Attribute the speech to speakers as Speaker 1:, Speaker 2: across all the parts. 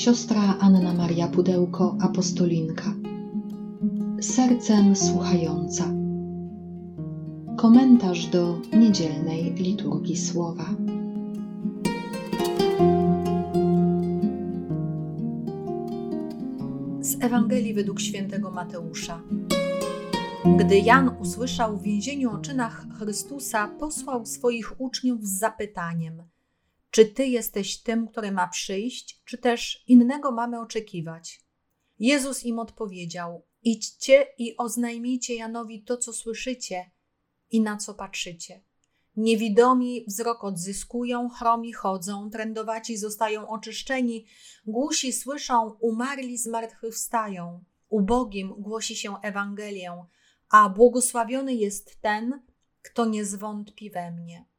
Speaker 1: siostra Anna Maria Pudełko, apostolinka. Sercem słuchająca. Komentarz do niedzielnej liturgii słowa.
Speaker 2: Z Ewangelii według świętego Mateusza. Gdy Jan usłyszał w więzieniu o czynach Chrystusa, posłał swoich uczniów z zapytaniem: Czy ty jesteś tym, który ma przyjść, czy też innego mamy oczekiwać? Jezus im odpowiedział: Idźcie i oznajmijcie Janowi to, co słyszycie i na co patrzycie. Niewidomi wzrok odzyskują, chromi chodzą, trędowaci zostają oczyszczeni, głusi słyszą, umarli zmartwychwstają. Ubogim głosi się Ewangelię, a błogosławiony jest ten, kto nie zwątpi we mnie.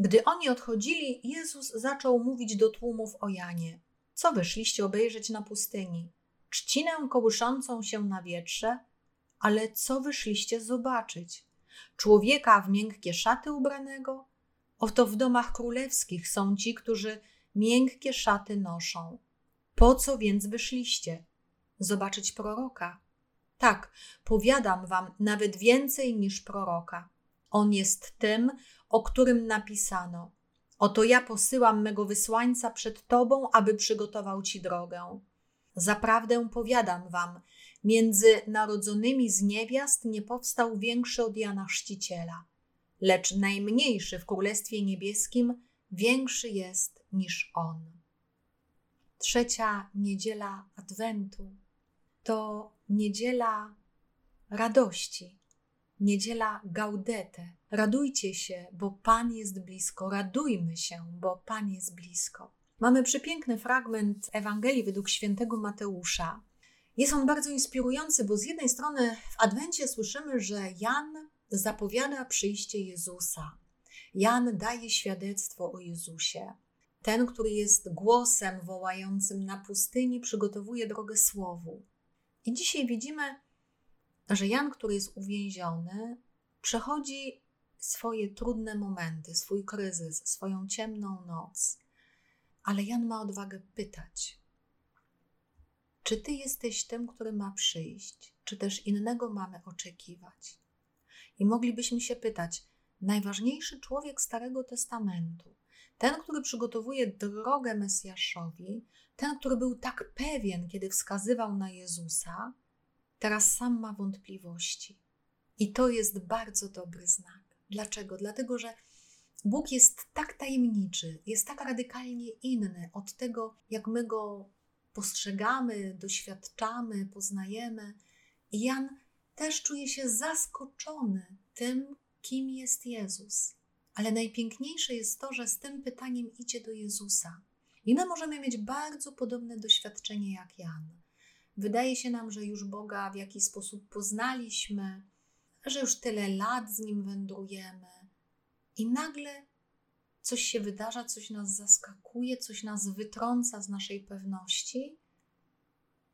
Speaker 2: Gdy oni odchodzili, Jezus zaczął mówić do tłumów o Janie. Co wyszliście obejrzeć na pustyni? Trzcinę kołyszącą się na wietrze? Ale co wyszliście zobaczyć? Człowieka w miękkie szaty ubranego? Oto w domach królewskich są ci, którzy miękkie szaty noszą. Po co więc wyszliście? Zobaczyć proroka? Tak, powiadam wam nawet więcej niż proroka. On jest tym, o którym napisano: Oto ja posyłam mego wysłańca przed tobą, aby przygotował ci drogę. Zaprawdę powiadam wam, między narodzonymi z niewiast nie powstał większy od Jana Chrzciciela, lecz najmniejszy w Królestwie Niebieskim większy jest niż on. Trzecia niedziela Adwentu to niedziela radości, niedziela gaudete. Radujcie się, bo Pan jest blisko, radujmy się, bo Pan jest blisko. Mamy przepiękny fragment Ewangelii według świętego Mateusza. Jest on bardzo inspirujący, bo z jednej strony w Adwencie słyszymy, że Jan zapowiada przyjście Jezusa. Jan daje świadectwo o Jezusie. Ten, który jest głosem wołającym na pustyni, przygotowuje drogę słowu. I dzisiaj widzimy, że Jan, który jest uwięziony, przechodzi swoje trudne momenty, swój kryzys, swoją ciemną noc. Ale Jan ma odwagę pytać: Czy ty jesteś tym, który ma przyjść, czy też innego mamy oczekiwać? I moglibyśmy się pytać: najważniejszy człowiek Starego Testamentu, ten, który przygotowuje drogę Mesjaszowi, ten, który był tak pewien, kiedy wskazywał na Jezusa, teraz sam ma wątpliwości. I to jest bardzo dobry znak. Dlaczego? Dlatego, że Bóg jest tak tajemniczy, jest tak radykalnie inny od tego, jak my go postrzegamy, doświadczamy, poznajemy. I Jan też czuje się zaskoczony tym, kim jest Jezus. Ale najpiękniejsze jest to, że z tym pytaniem idzie do Jezusa. I my możemy mieć bardzo podobne doświadczenie jak Jan. Wydaje się nam, że już Boga w jakiś sposób poznaliśmy, że już tyle lat z Nim wędrujemy, i nagle coś się wydarza, coś nas zaskakuje, coś nas wytrąca z naszej pewności.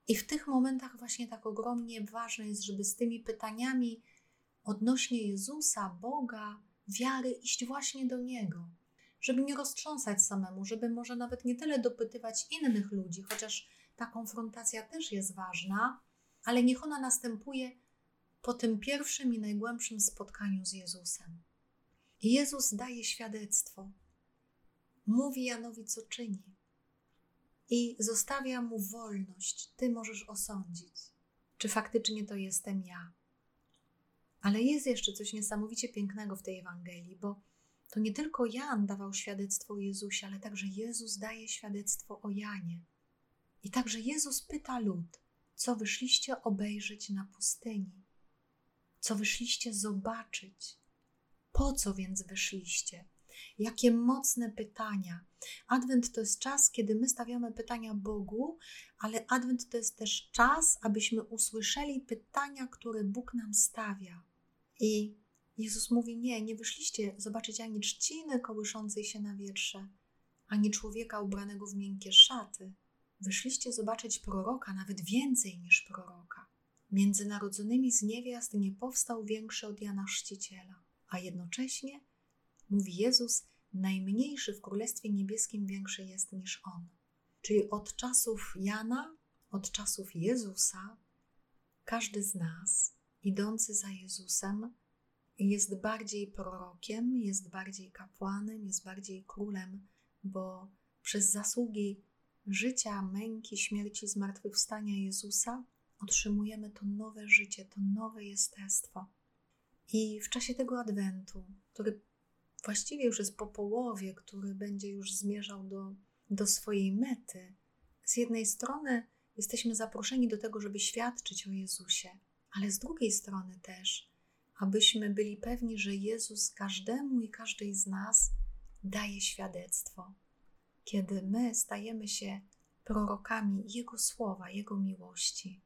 Speaker 2: I w tych momentach właśnie tak ogromnie ważne jest, żeby z tymi pytaniami odnośnie Jezusa, Boga, wiary iść właśnie do Niego. Żeby nie roztrząsać samemu, żeby może nawet nie tyle dopytywać innych ludzi, chociaż ta konfrontacja też jest ważna, ale niech ona następuje po tym pierwszym i najgłębszym spotkaniu z Jezusem. Jezus daje świadectwo. Mówi Janowi, co czyni. I zostawia mu wolność. Ty możesz osądzić, czy faktycznie to jestem ja. Ale jest jeszcze coś niesamowicie pięknego w tej Ewangelii, bo to nie tylko Jan dawał świadectwo o Jezusie, ale także Jezus daje świadectwo o Janie. I także Jezus pyta lud, co wyszliście obejrzeć na pustyni, co wyszliście zobaczyć. Po co więc wyszliście? Jakie mocne pytania. Adwent to jest czas, kiedy my stawiamy pytania Bogu, ale Adwent to jest też czas, abyśmy usłyszeli pytania, które Bóg nam stawia. I Jezus mówi: Nie, nie wyszliście zobaczyć ani trzciny kołyszącej się na wietrze, ani człowieka ubranego w miękkie szaty. Wyszliście zobaczyć proroka, nawet więcej niż proroka. Między narodzonymi z niewiast nie powstał większy od Jana Chrzciciela a jednocześnie, mówi Jezus, najmniejszy w Królestwie Niebieskim większy jest niż On. Czyli od czasów Jana, od czasów Jezusa, każdy z nas, idący za Jezusem, jest bardziej prorokiem, jest bardziej kapłanem, jest bardziej królem, bo przez zasługi życia, męki, śmierci, zmartwychwstania Jezusa otrzymujemy to nowe życie, to nowe jestestwo. I w czasie tego adwentu, który właściwie już jest po połowie, który będzie już zmierzał do, do swojej mety, z jednej strony jesteśmy zaproszeni do tego, żeby świadczyć o Jezusie, ale z drugiej strony też, abyśmy byli pewni, że Jezus każdemu i każdej z nas daje świadectwo. Kiedy my stajemy się prorokami Jego słowa, Jego miłości.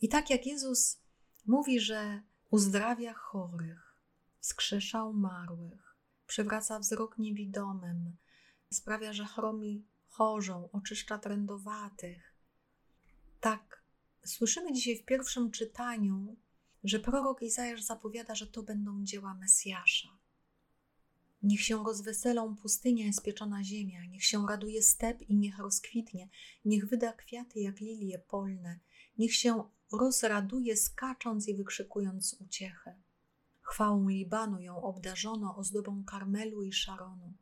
Speaker 2: I tak jak Jezus mówi, że uzdrawia chorych, wskrzesza umarłych, przywraca wzrok niewidomym, sprawia, że chromi chorzą, oczyszcza trędowatych. Tak, słyszymy dzisiaj w pierwszym czytaniu, że prorok Izajasz zapowiada, że to będą dzieła Mesjasza. Niech się rozweselą pustynia i spieczona ziemia, niech się raduje step i niech rozkwitnie, niech wyda kwiaty jak lilie polne, niech się rozraduje skacząc i wykrzykując uciechę. Chwałą Libanu ją obdarzono ozdobą Karmelu i Szaronu.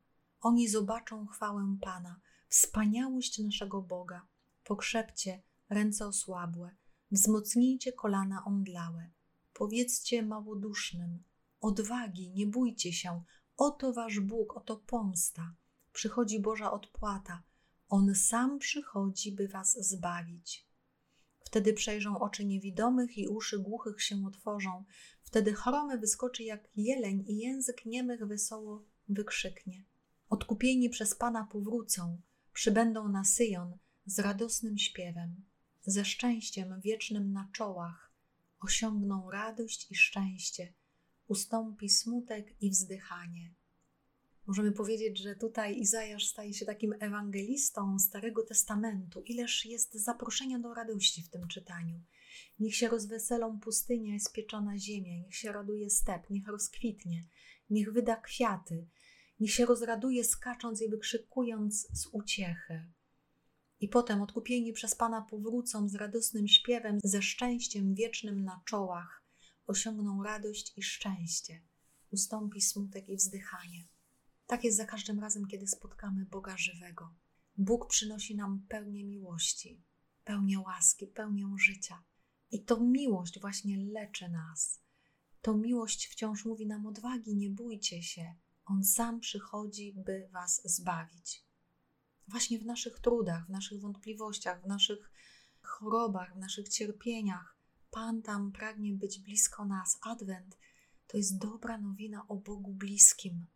Speaker 2: Oni zobaczą chwałę Pana, wspaniałość naszego Boga. Pokrzepcie ręce osłabłe, wzmocnijcie kolana omdlałe. Powiedzcie małodusznym, odwagi, nie bójcie się, oto wasz Bóg, oto pomsta. Przychodzi Boża odpłata, On sam przychodzi, by was zbawić. Wtedy przejrzą oczy niewidomych i uszy głuchych się otworzą. Wtedy chromy wyskoczy jak jeleń i język niemych wesoło wykrzyknie. Odkupieni przez Pana powrócą, przybędą na Syjon z radosnym śpiewem, ze szczęściem wiecznym na czołach, osiągną radość i szczęście, ustąpi smutek i wzdychanie. Możemy powiedzieć, że tutaj Izajasz staje się takim ewangelistą Starego Testamentu. Ileż jest zaproszenia do radości w tym czytaniu. Niech się rozweselą pustynia i spieczona ziemia, niech się raduje step, niech rozkwitnie, niech wyda kwiaty, niech się rozraduje skacząc i wykrzykując z uciechy. I potem odkupieni przez Pana powrócą z radosnym śpiewem, ze szczęściem wiecznym na czołach, osiągną radość i szczęście. Ustąpi smutek i wzdychanie. Tak jest za każdym razem, kiedy spotkamy Boga żywego. Bóg przynosi nam pełnię miłości, pełnię łaski, pełnię życia. I to miłość właśnie leczy nas. To miłość wciąż mówi nam odwagi, nie bójcie się. On sam przychodzi, by was zbawić. Właśnie w naszych trudach, w naszych wątpliwościach, w naszych chorobach, w naszych cierpieniach, Pan tam pragnie być blisko nas. Adwent to jest dobra nowina o Bogu bliskim,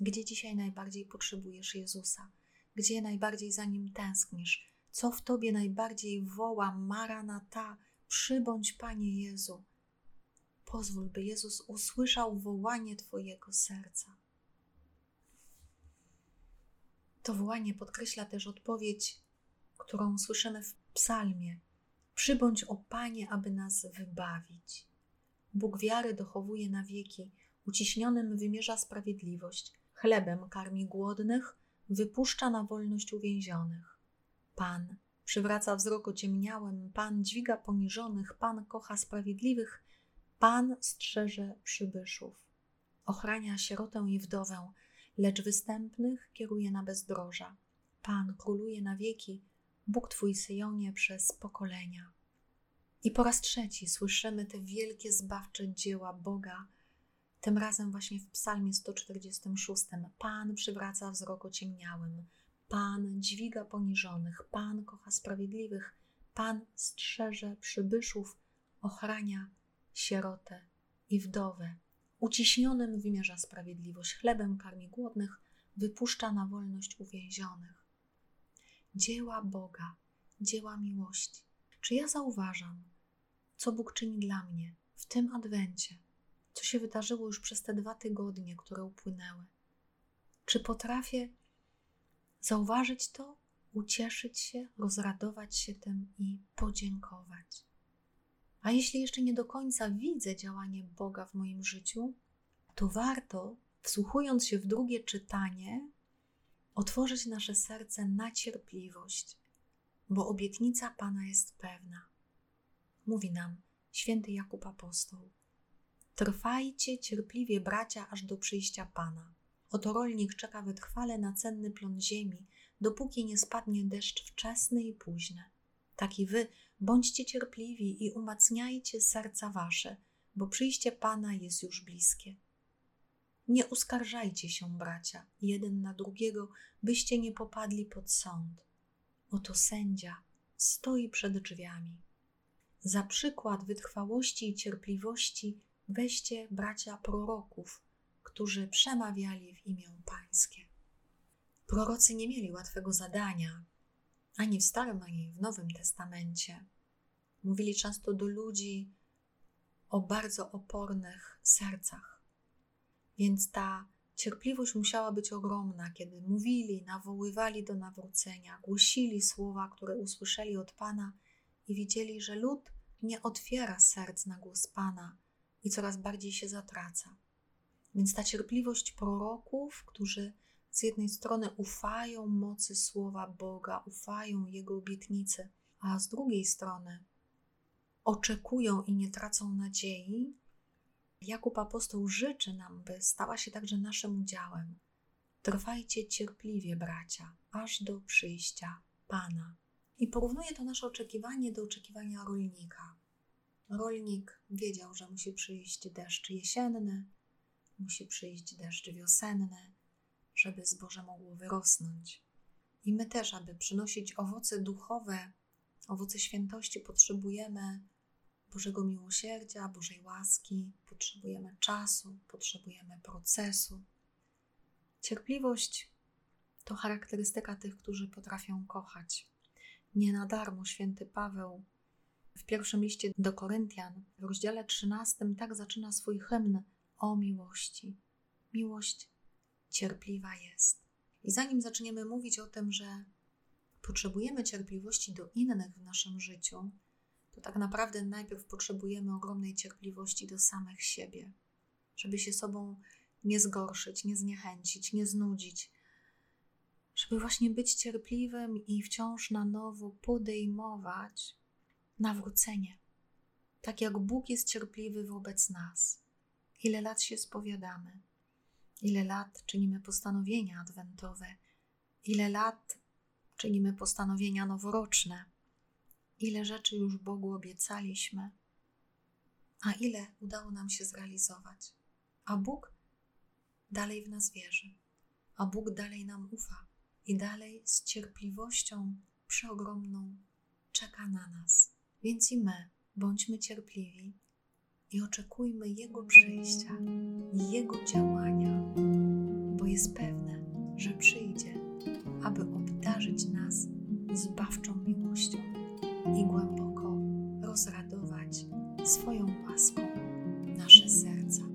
Speaker 2: gdzie dzisiaj najbardziej potrzebujesz Jezusa? Gdzie najbardziej za Nim tęsknisz? Co w Tobie najbardziej woła Maranata? Przybądź, Panie Jezu. Pozwól, by Jezus usłyszał wołanie Twojego serca. To wołanie podkreśla też odpowiedź, którą słyszymy w psalmie. Przybądź, o Panie, aby nas wybawić. Bóg wiary dochowuje na wieki, uciśnionym wymierza sprawiedliwość, chlebem karmi głodnych, wypuszcza na wolność uwięzionych. Pan przywraca wzrok ociemniałym, Pan dźwiga poniżonych, Pan kocha sprawiedliwych, Pan strzeże przybyszów. Ochrania sierotę i wdowę, lecz występnych kieruje na bezdroża. Pan króluje na wieki, Bóg Twój Syjonie przez pokolenia. I po raz trzeci słyszymy te wielkie zbawcze dzieła Boga, tym razem właśnie w psalmie 146. Pan przywraca wzrok ociemniałym, Pan dźwiga poniżonych, Pan kocha sprawiedliwych, Pan strzeże przybyszów, ochrania sierotę i wdowę. Uciśnionym wymierza sprawiedliwość, chlebem karmi głodnych, wypuszcza na wolność uwięzionych. Dzieła Boga, dzieła miłości. Czy ja zauważam, co Bóg czyni dla mnie w tym adwencie? co się wydarzyło już przez te dwa tygodnie, które upłynęły. Czy potrafię zauważyć to, ucieszyć się, rozradować się tym i podziękować? A jeśli jeszcze nie do końca widzę działanie Boga w moim życiu, to warto, wsłuchując się w drugie czytanie, otworzyć nasze serce na cierpliwość, bo obietnica Pana jest pewna. Mówi nam święty Jakub Apostoł. Trwajcie cierpliwie, bracia, aż do przyjścia Pana. Oto rolnik czeka wytrwale na cenny plon ziemi, dopóki nie spadnie deszcz wczesny i późny. Tak i wy bądźcie cierpliwi i umacniajcie serca wasze, bo przyjście Pana jest już bliskie. Nie uskarżajcie się, bracia, jeden na drugiego, byście nie popadli pod sąd. Oto sędzia stoi przed drzwiami. Za przykład wytrwałości i cierpliwości weźcie bracia proroków, którzy przemawiali w imię Pańskie. Prorocy nie mieli łatwego zadania, ani w Starym, ani w Nowym Testamencie. Mówili często do ludzi o bardzo opornych sercach. Więc ta cierpliwość musiała być ogromna, kiedy mówili, nawoływali do nawrócenia, głosili słowa, które usłyszeli od Pana i widzieli, że lud nie otwiera serc na głos Pana i coraz bardziej się zatraca. Więc ta cierpliwość proroków, którzy z jednej strony ufają mocy słowa Boga, ufają Jego obietnicy, a z drugiej strony oczekują i nie tracą nadziei, Jakub Apostoł życzy nam, by stała się także naszym udziałem. Trwajcie cierpliwie, bracia, aż do przyjścia Pana. I porównuje to nasze oczekiwanie do oczekiwania rolnika. Rolnik wiedział, że musi przyjść deszcz jesienny, musi przyjść deszcz wiosenny, żeby zboże mogło wyrosnąć. I my też, aby przynosić owoce duchowe, owoce świętości, potrzebujemy Bożego miłosierdzia, Bożej łaski, potrzebujemy czasu, potrzebujemy procesu. Cierpliwość to charakterystyka tych, którzy potrafią kochać. Nie na darmo święty Paweł w pierwszym liście do Koryntian, w rozdziale 13, tak zaczyna swój hymn o miłości. Miłość cierpliwa jest. I zanim zaczniemy mówić o tym, że potrzebujemy cierpliwości do innych w naszym życiu, to tak naprawdę najpierw potrzebujemy ogromnej cierpliwości do samych siebie, żeby się sobą nie zgorszyć, nie zniechęcić, nie znudzić, żeby właśnie być cierpliwym i wciąż na nowo podejmować nawrócenie. Tak jak Bóg jest cierpliwy wobec nas. Ile lat się spowiadamy, ile lat czynimy postanowienia adwentowe, ile lat czynimy postanowienia noworoczne ile rzeczy już Bogu obiecaliśmy, a ile udało nam się zrealizować. A Bóg dalej w nas wierzy, a Bóg dalej nam ufa i dalej z cierpliwością przeogromną czeka na nas. Więc i my bądźmy cierpliwi i oczekujmy Jego przyjścia i Jego działania, bo jest pewne, że przyjdzie, aby obdarzyć nas zbawczą miłością i głęboko rozradować swoją łaską nasze serca.